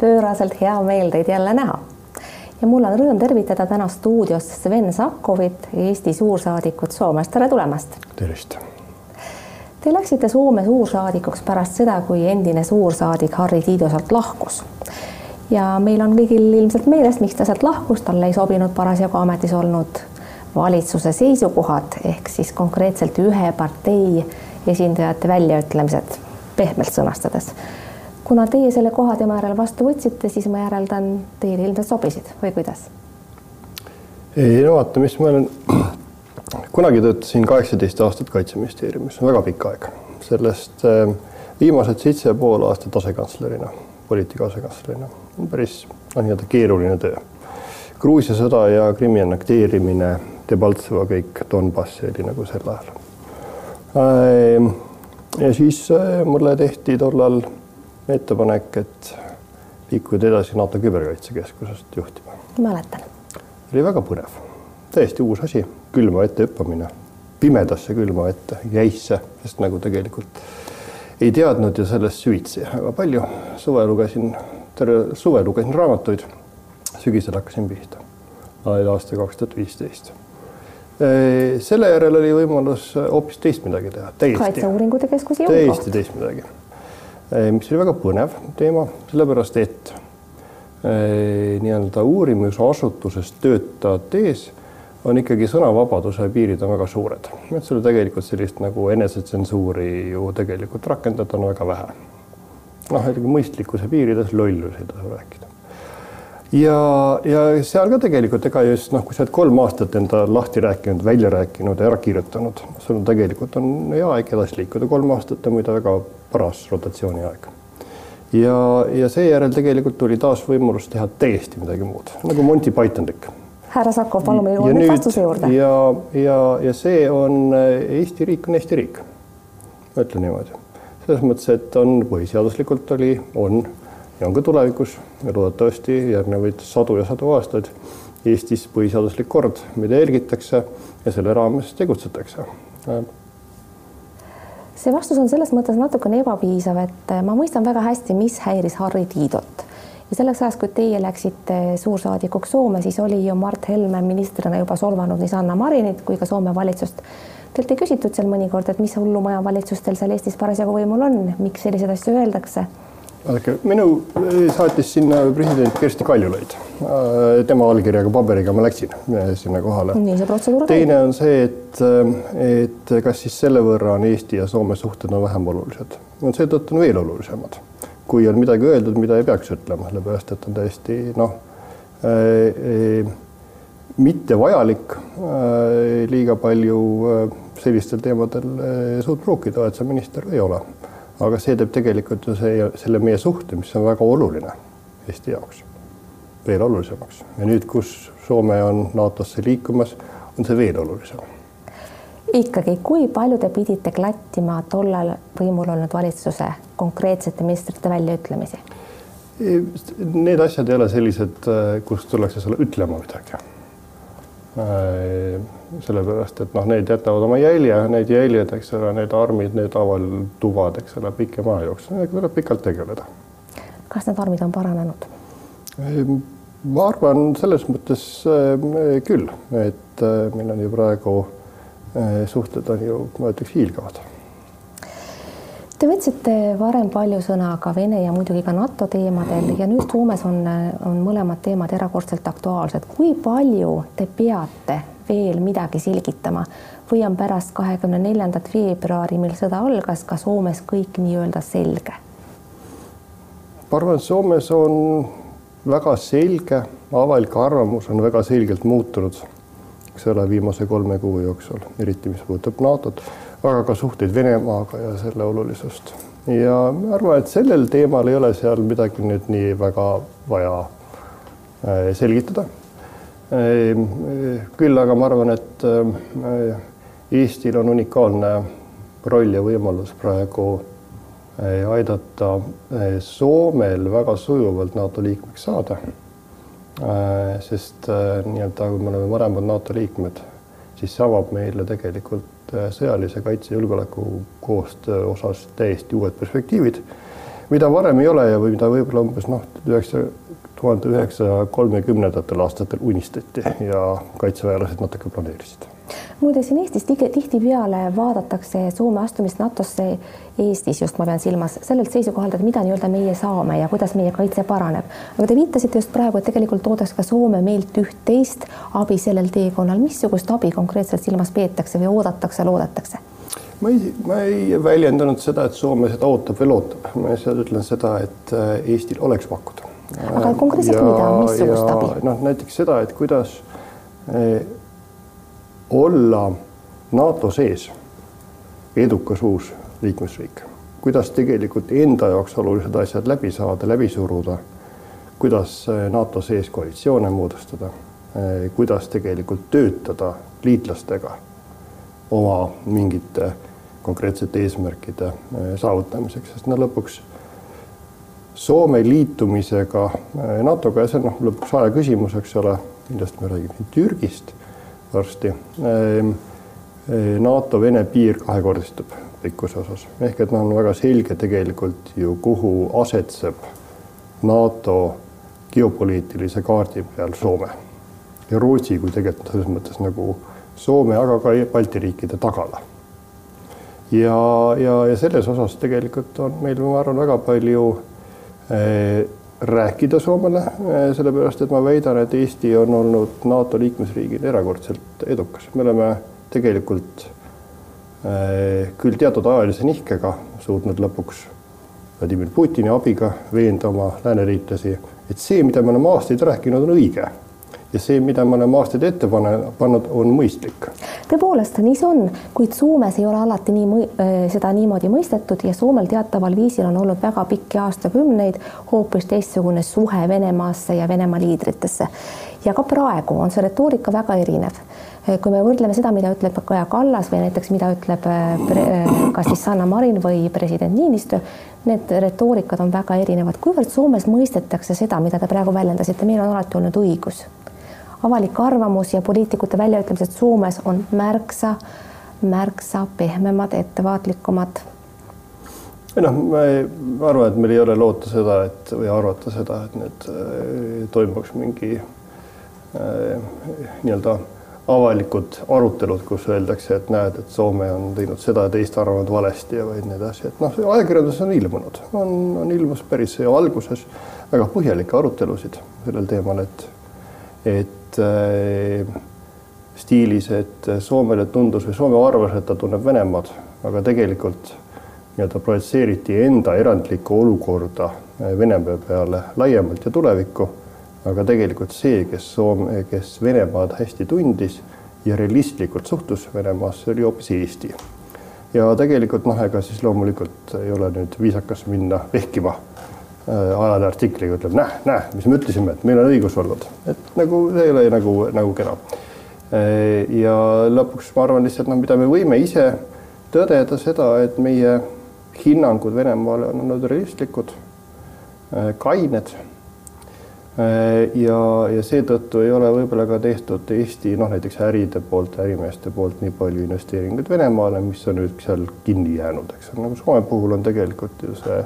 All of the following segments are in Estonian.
pööraselt hea meel teid jälle näha. ja mul on rõõm tervitada täna stuudios Sven Sakkovit, Eesti suursaadikut Soomest. tere tulemast. tervist. Te läksite Soome suursaadikuks pärast seda, kui endine suursaadik Harri Tiido sealt lahkus. ja meil on kõigil ilmselt meeles, miks ta sealt lahkus, talle ei sobinud parasjagu ametis olnud valitsuse seisukohad ehk siis konkreetselt ühe partei esindajate väljaütlemised, pehmelt sõnastades kuna teie selle koha tema järel vastu võtsite, siis ma järeldan, teile ilmselt sobisid või kuidas? ei no vaata, mis ma olen, kunagi töötasin kaheksateist aastat Kaitseministeeriumis, väga pikk aeg, sellest äh, viimased seitse ja pool aastat asekantslerina, poliitika asekantslerina, päris noh, nii-öelda keeruline töö. Gruusia sõda ja Krimmi annekteerimine, Debaltseva kõik, Donbass oli nagu sel ajal. Äh, ja siis äh, mulle tehti tollal ettepanek, et liikuda edasi NATO küberkaitsekeskusest juhtima. mäletan. oli väga põnev, täiesti uus asi, külma vette hüppamine, pimedasse külma vette, jäisse, sest nagu tegelikult ei teadnud ju sellest süvitsi väga palju. suve lugesin, terve suve lugesin raamatuid, sügisel hakkasin pihta. oli aasta kaks tuhat viisteist selle järel oli võimalus hoopis teist midagi teha. kaitseuuringute keskus Jõukoht. täiesti teist midagi mis oli väga põnev teema, sellepärast et eh, nii-öelda uurimisasutuses töötades on ikkagi sõnavabaduse piirid on väga suured, et sul tegelikult sellist nagu enesetsensuuri ju tegelikult rakendada on väga vähe. noh, mõistlikkuse piirides lollusi ei tasu rääkida ja, ja seal ka tegelikult ega just noh, kui sa oled kolm aastat enda lahti rääkinud, välja rääkinud, ära kirjutanud, sul tegelikult on hea aeg edasi liikuda, kolm aastat on muide väga paras rotatsiooniaeg. ja, ja seejärel tegelikult tuli taas võimalus teha täiesti midagi muud, nagu Monty Pythonlik. härra Sakov, palume jõuame nüüd vastuse juurde. ja, ja, ja see on Eesti riik on Eesti riik. ma ütlen niimoodi, selles mõttes, et on põhiseaduslikult oli, on ja on ka tulevikus ja loodetavasti järgnevaid sadu ja sadu aastaid Eestis põhiseaduslik kord, mida jälgitakse ja selle raames tegutsetakse. see vastus on selles mõttes natukene ebapiisav, et ma mõistan väga hästi, mis häiris Harri Tiidot ja selleks ajaks, kui teie läksite suursaadikuks Soome, siis oli ju Mart Helme ministrina juba solvanud nii Sanna Marinit kui ka Soome valitsust. Teilt ei küsitud seal mõnikord, et mis hullumaja valitsus teil seal Eestis parasjagu võimul on, miks selliseid asju öeldakse vaadake, minu saatis sinna president Kersti Kaljulaid. tema allkirjaga paberiga ma läksin eh, sinna kohale. nii see protseduur teine on see, et, eh, et kas siis selle võrra on Eesti ja Soome suhted on vähem olulised. no seetõttu on veel olulisemad. kui on midagi öeldud, mida ei peaks ütlema, sellepärast et on täiesti noh äh,, mitte vajalik äh, liiga palju äh, sellistel teemadel suud pruukida, et see minister ei ole aga see teeb tegelikult ju see, selle meie suhte, mis on väga oluline Eesti jaoks, veel olulisemaks ja nüüd, kus Soome on NATO-sse liikumas, on see veel olulisem. ikkagi, kui palju te pidite klattima tollal võimul olnud valitsuse konkreetsete ministrite väljaütlemisi? Need asjad ei ole sellised, kus tullakse sulle ütlema midagi sellepärast et noh, need jätavad oma jälje, need jäljed, eks ole, need armid, need avaltuvad, eks ole, pikema aja jooksul, nendega tuleb pikalt tegeleda. kas need armid on paranenud? Ehm, ma arvan selles mõttes äh, küll, et äh, meil on ju praegu suhted on ju, ma ütleks, hiilgavad Te võtsite varem palju sõna ka Vene ja muidugi ka NATO teemadel ja nüüd Soomes on, on mõlemad teemad erakordselt aktuaalsed. kui palju te peate veel midagi selgitama või on pärast kahekümne neljandat veebruari, mil sõda algas, ka Soomes kõik nii-öelda selge? ma arvan, et Soomes on väga selge, avalik arvamus on väga selgelt muutunud, eks ole, viimase kolme kuu jooksul, eriti mis puudutab NATO-t aga ka suhteid Venemaaga ja selle olulisust. ja ma arvan, et sellel teemal ei ole seal midagi nüüd nii väga vaja äh, selgitada. Ehm, küll aga ma arvan, et äh, Eestil on unikaalne roll ja võimalus praegu äh, aidata Soomel väga sujuvalt NATO liikmeks saada. sest nii-öelda, kui me oleme mõlemad NATO liikmed, siis see avab meile tegelikult Äh, sõjalise kaitse julgeoleku koostöö osas täiesti uued perspektiivid, mida varem ei ole ja või mida võib-olla umbes noh, üheksa, tuhande üheksasaja kolmekümnendatel aastatel unistati ja kaitseväelased natuke planeerisid muide, siin Eestis tihtipeale vaadatakse Soome astumist NATO-sse Eestis just, ma pean silmas sellelt seisukohalt, et mida nii-öelda meie saame ja kuidas meie kaitse paraneb. aga te viitasite just praegu, et tegelikult oodaks ka Soome meilt üht-teist abi sellel teekonnal. missugust abi konkreetselt silmas peetakse või oodatakse, loodetakse? ma ei, ma ei väljendanud seda, et Soome seda ootab või lootab, ma lihtsalt ütlen seda, et äh, Eestil oleks pakkuda. Aga konkreetselt mida, missugust abi? noh, näiteks seda, et kuidas eh, olla NATO sees edukas uus liikmesriik, kuidas tegelikult enda jaoks olulised asjad läbi saada, läbi suruda, kuidas eh, NATO sees koalitsioone moodustada, eh, kuidas tegelikult töötada liitlastega oma mingite konkreetsete eesmärkide saavutamiseks, sest no lõpuks Soome liitumisega NATO-ga ja see on noh, lõpuks aja küsimus, eks ole, millest me räägime siin Türgist varsti. Ehm, eh, NATO-Vene piir kahekordistub pikkuse osas ehk et noh, on väga selge tegelikult ju, kuhu asetseb NATO geopoliitilise kaardi peal Soome ja Rootsi kui tegelikult selles mõttes nagu Soome, aga ka Balti riikide tagala. ja, ja, ja selles osas tegelikult on meil, ma arvan, väga palju eh, rääkida Soomele, eh, sellepärast et ma väidan, et Eesti on olnud NATO liikmesriigina erakordselt edukas, me oleme tegelikult eh, küll teatud ajalise nihkega suutnud lõpuks Vladimir Putini abiga veenda oma lääneliitlasi, et see, mida me oleme aastaid rääkinud, on õige ja see, mida me oleme aastaid ette pannud, on mõistlik. tõepoolest, nii see on, kuid Soomes ei ole alati nii äh, seda niimoodi mõistetud ja Soomel teataval viisil on olnud väga pikki aastakümneid hoopis teistsugune suhe Venemaasse ja Venemaa liidritesse. ja ka praegu on see retoorika väga erinev äh, kui me võrdleme seda, mida ütleb Kaja Kallas või näiteks mida ütleb äh, kas siis Sanna Marin või president Niinistö, need retoorikad on väga erinevad, kuivõrd Soomes mõistetakse seda, mida te praegu väljendasite, meil on alati olnud õigus avalik arvamus ja poliitikute väljaütlemised Soomes on märksa, märksa pehmemad, ettevaatlikumad. noh, ma ei arva, et meil ei ole loota seda, et või arvata seda, et nüüd äh, toimuks mingi äh, nii-öelda avalikud arutelud, kus öeldakse, et näed, et Soome on teinud seda ja teist arvanud valesti ja või nii edasi, et noh, ajakirjanduses on ilmunud, on, on ilmus päris alguses väga põhjalikke arutelusid sellel teemal, et et äh, stiilis, et Soomele tundus või Soome arvas, et ta tunneb Venemaad, aga tegelikult nii-öelda projitseeriti enda erandlikku olukorda äh, Venemaa peale laiemalt ja tulevikku. aga tegelikult see, kes Soome, kes Venemaad hästi tundis ja realistlikult suhtus Venemaasse, oli hoopis Eesti. ja tegelikult noh, ega siis loomulikult ei ole nüüd viisakas minna vehkima Äh, ajaleheartikliga ütleb, näe, näe, mis me ütlesime, et meil on õigus olnud, et nagu see ei ole nagu, nagu kena. Äh, ja lõpuks ma arvan lihtsalt noh, mida me võime ise tõdeda seda, et meie hinnangud Venemaale on olnud realistlikud, äh, kained. ja, ja seetõttu ei ole võib-olla ka tehtud Eesti noh, näiteks äride poolt, ärimeeste poolt nii palju investeeringuid Venemaale, mis on nüüd seal kinni jäänud, eks nagu Soome puhul on tegelikult ju see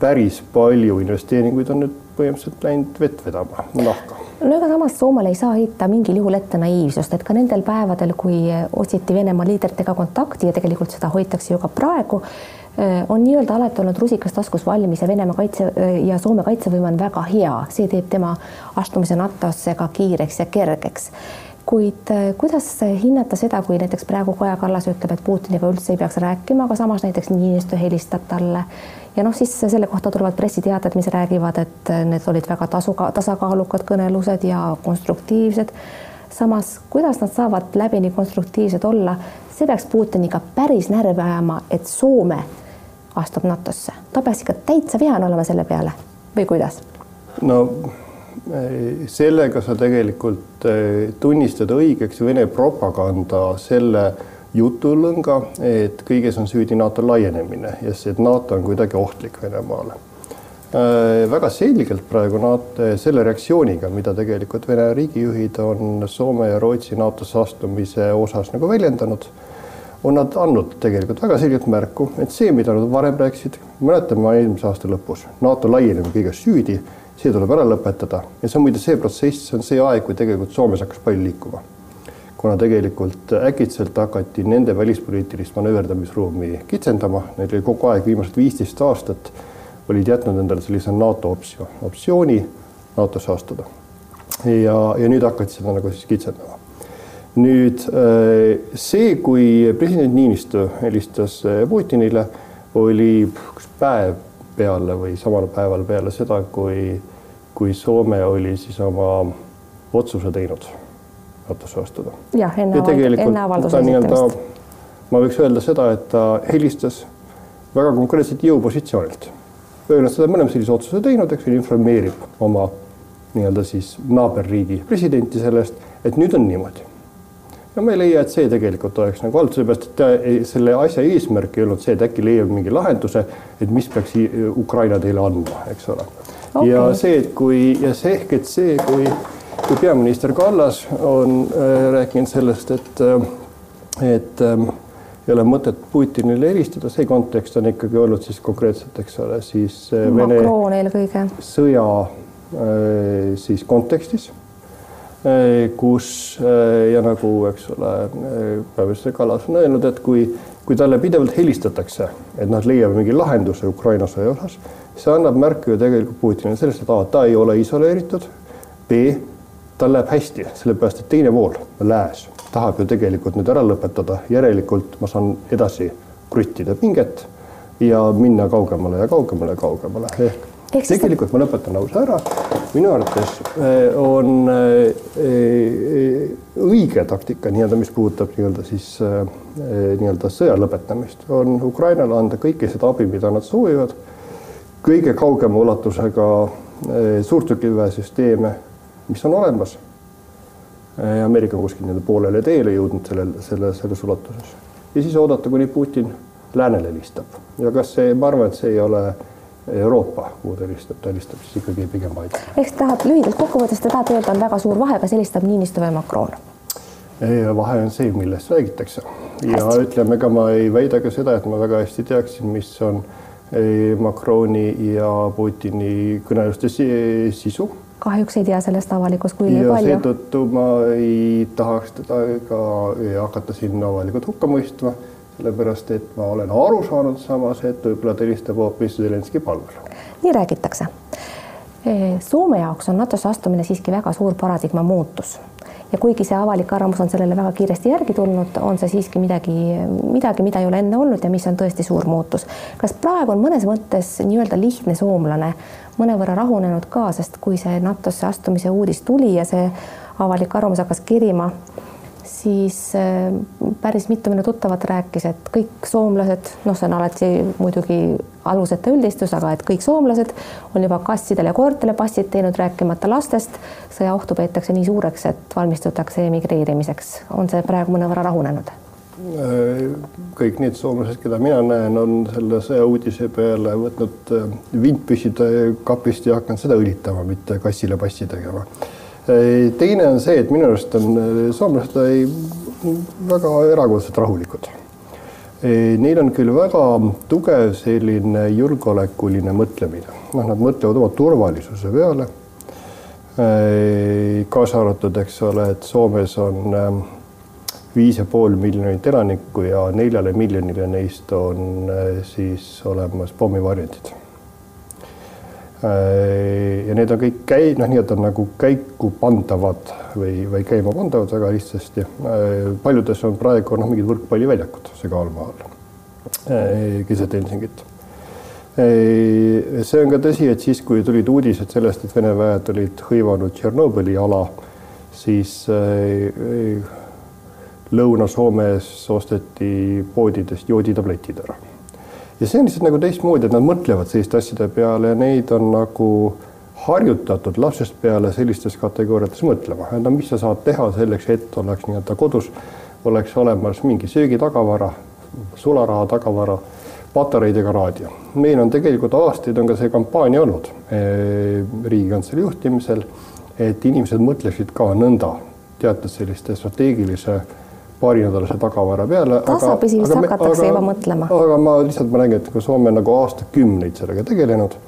päris palju investeeringuid on nüüd põhimõtteliselt läinud vett vedama, nahka. no ega samas Soomele ei saa heita mingil juhul ette naiivsust, et ka nendel päevadel, kui otsiti Venemaa liidritega kontakti ja tegelikult seda hoitakse ju ka praegu, eh, on nii-öelda alati olnud rusikas taskus valmis ja Venemaa kaitse ja Soome kaitsevõime on väga hea, see teeb tema astumise NATO-sse ka kiireks ja kergeks kuid eh, kuidas hinnata seda, kui näiteks praegu Kaja Kallas ütleb, et Putiniga üldse ei peaks rääkima, aga samas näiteks Niinistö helistab talle ja noh, siis selle kohta tulevad pressiteated, mis räägivad, et need olid väga tasuga, tasakaalukad kõnelused ja konstruktiivsed. samas, kuidas nad saavad läbini konstruktiivsed olla, see peaks Putiniga päris närvi ajama, et Soome astub NATO-sse, ta peaks ikka täitsa vihane olema selle peale või kuidas? no sellega sa tegelikult eh, tunnistad õigeks Vene propaganda selle jutulõnga, et kõiges on süüdi NATO laienemine ja see, et NATO on kuidagi ohtlik Venemaale äh,. väga selgelt praegu NATO selle reaktsiooniga, mida tegelikult Vene riigijuhid on Soome ja Rootsi NATO-sse astumise osas nagu väljendanud, on nad andnud tegelikult väga selgelt märku, et see, mida nad varem rääkisid, mäletame eelmise aasta lõpus, NATO laienemine kõiges süüdi, see tuleb ära lõpetada ja see on muide see protsess, see on see aeg, kui tegelikult Soomes hakkas palju liikuma. Kuna tegelikult äkitselt hakati nende välispoliitilist manööverdamisruumi kitsendama, neil oli kogu aeg viimased viisteist aastat olid jätnud endale sellise NATO optsioon, optsiooni NATO-sse astuda. ja, ja nüüd hakati seda nagu siis kitsendama nüüd äh, see, kui president Niinistö helistas äh, Putinile, oli üks päev peale või samal päeval peale seda, kui, kui Soome oli siis oma otsuse teinud NATO-sse astuda. jah, enne, enne avalduse esitamist. ma võiks öelda seda, et ta helistas väga konkreetselt jõupositsioonilt, öelnud seda, me oleme sellise otsuse teinud, eks ju, informeerib oma nii-öelda siis naaberriigi presidenti sellest, et nüüd on niimoodi ja ma ei leia, et see tegelikult oleks nagu halb, sellepärast et ta, selle asja eesmärk ei olnud see, et äkki leiab mingi lahenduse, et mis peaks Ukraina teile andma, eks ole okay.. ja see, et kui ja see ehk, et see, kui, kui peaminister Kallas on äh, rääkinud sellest, et äh,, et äh, ei ole mõtet Putinile helistada, see kontekst on ikkagi olnud siis konkreetselt, eks ole, siis äh, Vene sõja siis kontekstis kus ja nagu, eks ole, peaminister Kallas on öelnud, et kui, kui talle pidevalt helistatakse, et nad leiavad mingi lahenduse Ukraina sõja osas, see annab märku ju tegelikult Putinile sellest, et A, ta ei ole isoleeritud, B, tal läheb hästi, sellepärast et teine pool, lääs, tahab ju tegelikult nüüd ära lõpetada, järelikult ma saan edasi kruttida pinget ja minna kaugemale ja kaugemale ja kaugemale ehk tegelikult ma lõpetan lause ära. minu arvates eh, on eh, eh, õige taktika nii-öelda, mis puudutab nii-öelda siis nii-öelda sõja lõpetamist, on Ukrainale anda kõike seda abi, mida nad soovivad. kõige kaugema ulatusega suurtükiväesüsteeme, mis on olemas. Ameerika on kuskil nii-öelda poolele teele jõudnud sellel, selle, selles ulatuses ja siis oodata, kuni Putin läänele helistab ja kas see, ma arvan, et see ei ole Euroopa, kuhu ta helistab, ta helistab siis ikkagi pigem Biden. ehk ta tahab lühidalt kokkuvõttes, ta tahab öelda, on väga suur vahe, kas helistab Niinistö või Macron? vahe on see, millest räägitakse ja hästi. ütleme, ega ma ei väida ka seda, et ma väga hästi teaksin, mis on Macroni ja Putini kõneluste sisu. Kahjuks ei tea sellest avalikkus kuigi palju. seetõttu ma ei tahaks teda ka hakata siin avalikult hukka mõistma sellepärast et ma olen aru saanud samas, et võib-olla ta helistab hoopis Zelenski palvel. nii räägitakse. Soome jaoks on NATO-sse astumine siiski väga suur paradigma muutus ja kuigi see avalik arvamus on sellele väga kiiresti järgi tulnud, on see siiski midagi, midagi, mida ei ole enne olnud ja mis on tõesti suur muutus. kas praegu on mõnes mõttes nii-öelda lihtne soomlane mõnevõrra rahunenud ka, sest kui see NATO-sse astumise uudis tuli ja see avalik arvamus hakkas kerima siis äh, päris mitu minu tuttavat rääkis, et kõik soomlased, noh, see on alati muidugi aluseta üldistus, aga et kõik soomlased on juba kassidele ja koertele passid teinud, rääkimata lastest. sõjaohtu peetakse nii suureks, et valmistutakse emigreerimiseks. on see praegu mõnevõrra rahunenud? Äh, kõik need soomlased, keda mina näen, on selle sõjauudise peale võtnud äh, vintpüsside kapist ja hakanud seda õlitama, mitte kassile passi tegema teine on see, et minu arust on äh, soomlased väga erakordselt rahulikud. Neil on küll väga tugev selline julgeolekuline mõtlemine, noh, nad mõtlevad oma turvalisuse peale. kaasa arvatud, eks ole, et Soomes on ähm, viis ja pool miljonit elanikku ja neljale miljonile neist on äh, siis olemas pommivarjendid Äh, ja need on kõik käi-, noh, nii-öelda nagu käiku pandavad või, või käima pandavad väga lihtsasti. Äh, paljudes on praegu noh, mingid võrkpalliväljakud segalmaal äh, keset Helsingit. see on ka tõsi, et siis, kui tulid uudised sellest, et Vene väed olid hõivanud Tšernobõli ala, siis Lõuna-Soomes osteti poodidest jooditabletid ära ja see on lihtsalt nagu teistmoodi, et nad mõtlevad selliste asjade peale ja neid on nagu harjutatud lapsest peale sellistes kategooriates mõtlema, et no mis sa saad teha selleks, et oleks nii-öelda kodus, oleks olemas mingi söögitagavara, sularaha tagavara, patareidega raadio. meil on tegelikult aastaid on ka see kampaania olnud eh, Riigikantselei juhtimisel, et inimesed mõtleksid ka nõnda, teatud selliste strateegilise paarinädalase tagavara peale. tasapisi vist hakatakse juba mõtlema. aga ma lihtsalt ma nägin, et ka Soome nagu aastakümneid sellega tegelenud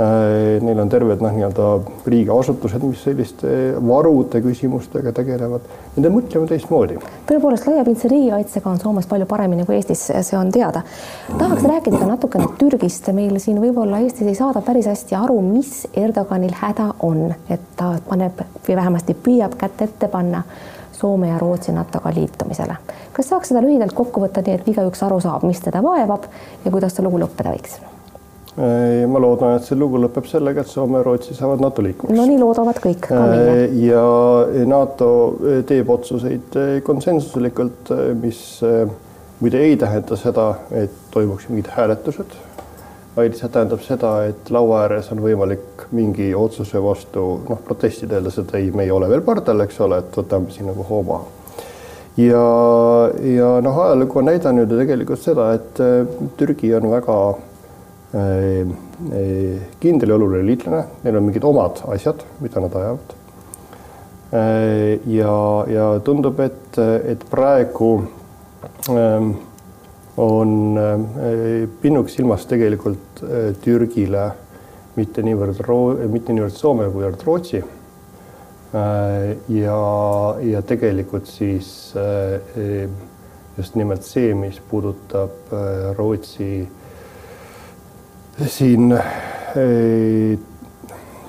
Äh, neil on terved noh, nii-öelda riigiasutused, mis selliste varude küsimustega tegelevad. Nende mõtlema teistmoodi. tõepoolest, laiapindse riigikaitsega on Soomes palju paremini kui Eestis, see on teada. tahaks rääkida ka natukene Türgist, meil siin võib-olla Eestis ei saada päris hästi aru, mis Erdoganil häda on, et ta paneb või vähemasti püüab kätt ette panna Soome ja Rootsi NATO-ga liitumisele. kas saaks seda lühidalt kokku võtta nii, et igaüks aru saab, mis teda vaevab ja kuidas see lugu lõppeda võiks? ma loodan, et see lugu lõpeb sellega, et Soome ja Rootsi saavad NATO liikmeks. no nii loodavad kõik. ja NATO teeb otsuseid konsensuslikult, mis muide ei tähenda seda, et toimuks mingid hääletused, vaid see tähendab seda, et laua ääres on võimalik mingi otsuse vastu noh, protestida, öeldes, et ei, me ei ole veel pardal, eks ole, et võtame siin nagu hoo maha ja, ja noh, ajalugu on näidanud ju tegelikult seda, et Türgi on väga Äh, äh, kindel ja oluline liitlane, neil on mingid omad asjad, mida nad ajavad. Ja, ja tundub, et, et praegu ähm, on pinnuks silmas tegelikult Türgile mitte niivõrd, mitte niivõrd Soome, kuivõrd Rootsi. ja, ja tegelikult siis just nimelt see, mis puudutab Rootsi siin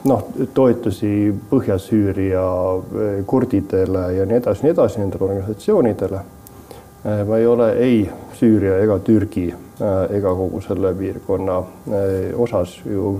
noh, toetusi Põhja-Süüria kurdidele ja nii edasi, nii edasi nendele organisatsioonidele. Eh, ma ei ole ei Süüria ega Türgi ega kogu selle piirkonna osas ju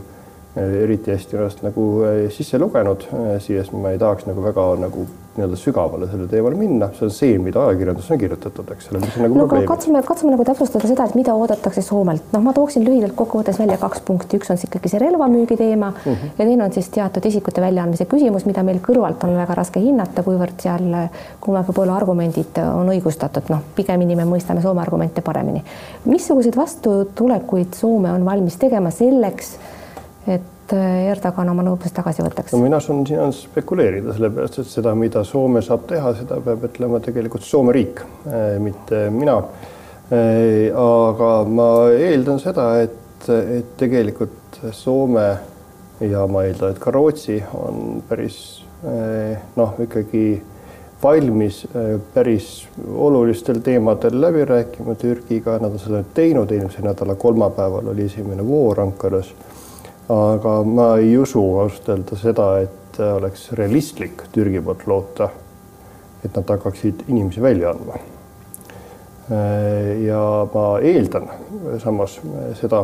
eriti hästi ennast nagu sisse lugenud, siis ma ei tahaks nagu väga nagu nii-öelda sügavale sellele teemale minna, see on see, mida ajakirjanduses on kirjutatud, eks ole, mis on nagu no aga katsume, katsume nagu täpsustada seda, et mida oodatakse Soomelt, noh, ma tooksin lühidalt kokkuvõttes välja kaks punkti, üks on ikkagi see relvamüügi teema mm -hmm. ja teine on siis teatud isikute väljaandmise küsimus, mida meil kõrvalt on väga raske hinnata, kuivõrd seal kummalgi pool argumendid on õigustatud, noh, pigemini me mõistame Soome argumente paremini. missuguseid vastutulekuid Soome on valmis tegema selleks, et et äh, Erdogan oma nõudmised tagasi võtaks? no mina saan siin spekuleerida, sellepärast et seda, mida Soome saab teha, seda peab ütlema tegelikult Soome riik, äh, mitte mina. Äh, aga ma eeldan seda, et, et tegelikult Soome ja ma eeldan, et ka Rootsi on päris noh, ikkagi valmis päris olulistel teemadel läbi rääkima Türgiga, nad on seda teinud, eelmise nädala kolmapäeval oli esimene voor Ankaras aga ma ei usu ausalt öelda seda, et oleks realistlik Türgi poolt loota, et nad hakkaksid inimesi välja andma. ja ma eeldan samas seda,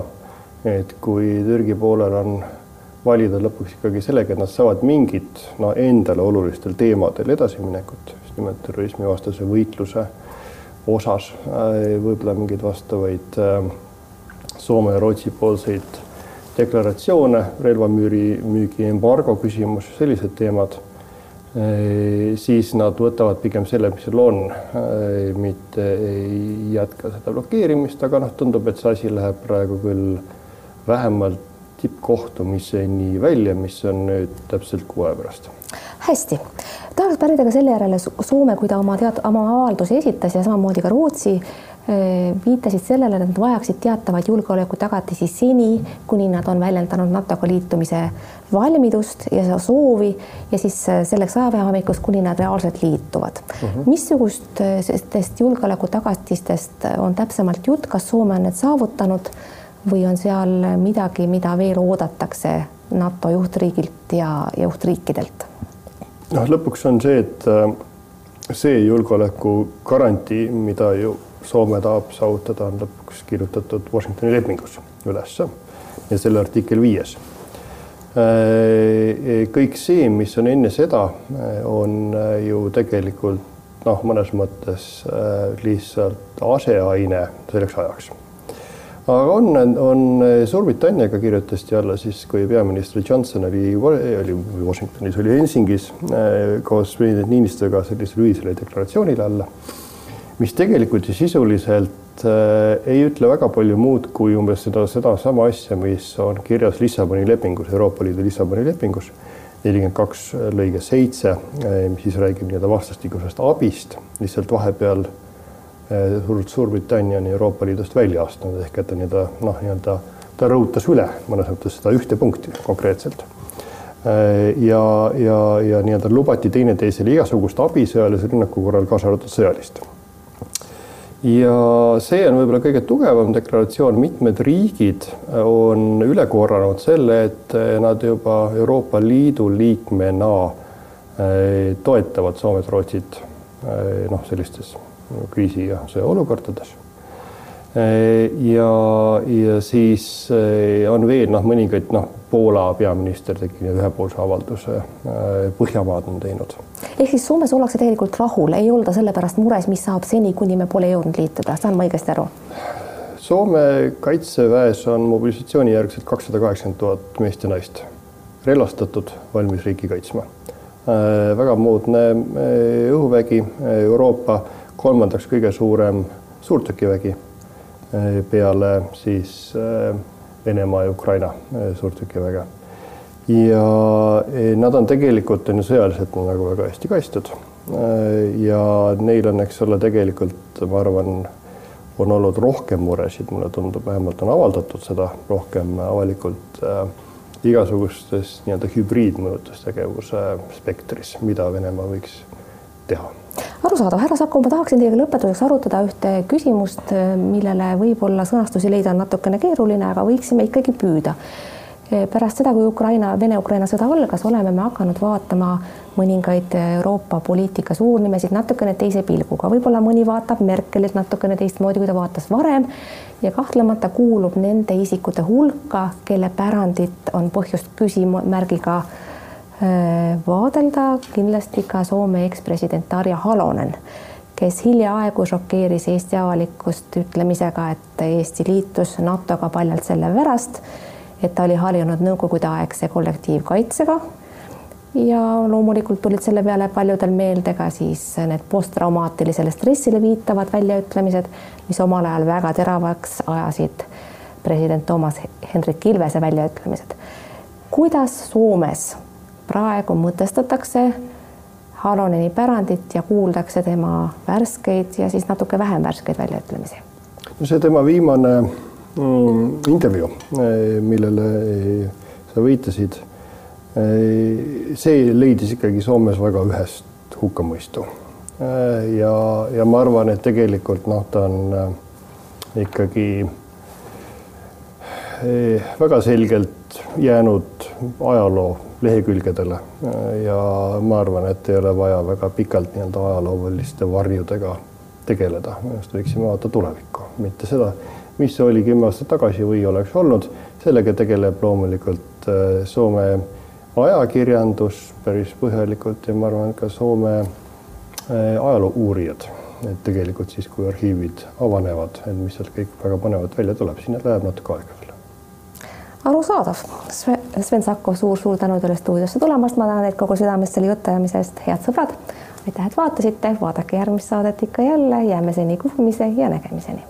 et kui Türgi poolel on valida lõpuks ikkagi sellega, et nad saavad mingit no endale olulistel teemadel edasiminekut, just nimelt terrorismivastase võitluse osas, võib-olla mingeid vastavaid Soome ja Rootsi poolseid deklaratsioone, relvamüüri, müügi embargo küsimus, sellised teemad, siis nad võtavad pigem selle, mis seal on, mitte ei jätka seda blokeerimist, aga noh, tundub, et see asi läheb praegu küll vähemalt tippkohtumiseni välja, mis on nüüd täpselt kuu aja pärast. hästi, tahaks pärida ka selle järele Soome, kui ta oma tead-, oma avaldusi esitas ja samamoodi ka Rootsi viitasid sellele, et nad vajaksid teatavaid julgeolekutagatisi seni, kuni nad on väljendanud NATO-ga liitumise valmidust ja soovi ja siis selleks ajavahemikus, kuni nad reaalselt liituvad uh. Mhm. -huh. missugustest julgeolekutagatistest on täpsemalt jutt, kas Soome on need saavutanud või on seal midagi, mida veel oodatakse NATO juhtriigilt ja juhtriikidelt? noh, lõpuks on see, et see julgeoleku garantii, mida ju Soome tahab saavutada, on lõpuks kirjutatud Washingtoni lepingus ülesse ja selle artikkel viies. Äh, kõik see, mis on enne seda, äh, on äh, ju tegelikult noh, mõnes mõttes lihtsalt aseaine selleks ajaks. aga on, on Suurbritanniaga kirjutati alla siis, kui peaminister Johnson oli, oli Washingtonis, oli Helsingis koos president Niinistöga sellisele ühisele deklaratsioonile alla mis tegelikult ju sisuliselt äh, ei ütle väga palju muud kui umbes seda, sedasama asja, mis on kirjas Lissaboni lepingus, Euroopa Liidu Lissaboni lepingus. nelikümmend kaks lõige seitse, mis siis räägib nii-öelda vastastikusest abist, lihtsalt vahepeal Suur Suurbritannia on Euroopa Liidust välja astunud ehk et ta nii-öelda noh, nii-öelda ta rõhutas üle mõnes mõttes seda ühte punkti konkreetselt. ja, ja, ja nii-öelda lubati teineteisele igasugust abi sõjalise rünnaku korral, kaasa arvatud sõjalist ja see on võib-olla kõige tugevam deklaratsioon, mitmed riigid on üle korranud selle, et nad juba Euroopa Liidu liikmena eh, toetavad Soomet, Rootsit noh, sellistes kriisi ja sõjaolukordades ja, ja siis on veel noh, mõningaid noh, Poola peaminister tegi ühepoolse avalduse, Põhjamaad on teinud. ehk siis Soomes ollakse tegelikult rahul, ei olda selle pärast mures, mis saab seni, kuni me pole jõudnud liituda, saan ma õigesti aru? Soome kaitseväes on mobilisatsioonijärgselt kakssada kaheksakümmend tuhat meest ja naist, relvastatud, valmis riiki kaitsma. väga moodne õhuvägi, Euroopa kolmandaks kõige suurem suurtükivägi peale siis eh, Venemaa ja Ukraina eh, suurtükiväge. ja nad on tegelikult on ju sõjaliselt nagu väga hästi kaitstud. ja neil on, eks ole, tegelikult ma arvan, on olnud rohkem muresid, mulle tundub, vähemalt on avaldatud seda rohkem avalikult äh, igasugustes nii-öelda hübriidmõjutustegevuse spektris, mida Venemaa võiks teha. Arusaadav, härra Saku, ma tahaksin teiega lõpetuseks arutada ühte küsimust, millele võib-olla sõnastusi leida on natukene keeruline, aga võiksime ikkagi püüda. pärast seda, kui Ukraina, Vene-Ukraina sõda algas, oleme me hakanud vaatama mõningaid Euroopa poliitika suurnimesid natukene teise pilguga, võib-olla mõni vaatab Merkelit natukene teistmoodi, kui ta vaatas varem ja kahtlemata kuulub nende isikute hulka, kelle pärandit on põhjust küsimärgiga vaadelda kindlasti ka Soome ekspresident Tarja Halonen, kes hiljaaegu šokeeris Eesti avalikkust ütlemisega, et Eesti liitus NATO-ga paljalt selle pärast, et ta oli harjunud nõukogudeaegse kollektiivkaitsega ja loomulikult tulid selle peale paljudel meelde ka siis need posttraumaatilisele stressile viitavad väljaütlemised, mis omal ajal väga teravaks ajasid president Toomas Hendrik Ilvese väljaütlemised. kuidas Soomes praegu mõtestatakse Haloneni pärandit ja kuuldakse tema värskeid ja siis natuke vähem värskeid väljaütlemisi. no see tema viimane mm, intervjuu, eh, millele eh, sa viitasid, eh, see leidis ikkagi Soomes väga ühest hukkamõistu. ja, ja ma arvan, et tegelikult noh, ta on ikkagi väga selgelt jäänud ajaloo lehekülgedele. Ja ma arvan, et ei ole vaja väga pikalt nii-öelda ajalooliste varjudega tegeleda, minu arust võiksime vaadata tulevikku, mitte seda, mis oli kümme aastat tagasi või oleks olnud, sellega tegeleb loomulikult äh, Soome ajakirjandus päris põhjalikult ja ma arvan, ka Soome äh, ajaloo uurijad, et tegelikult siis, kui arhiivid avanevad, et mis sealt kõik väga põnevat välja tuleb, sinna läheb natuke aega veel arusaadav. Sven Sakko suur,, suur-suur tänu teile stuudiosse tulemast, ma tänan teid kogu südamest selle jutuajamise eest, head sõbrad. aitäh, et vaatasite, vaadake järgmist saadet ikka jälle, jääme seni kuulmise ja nägemiseni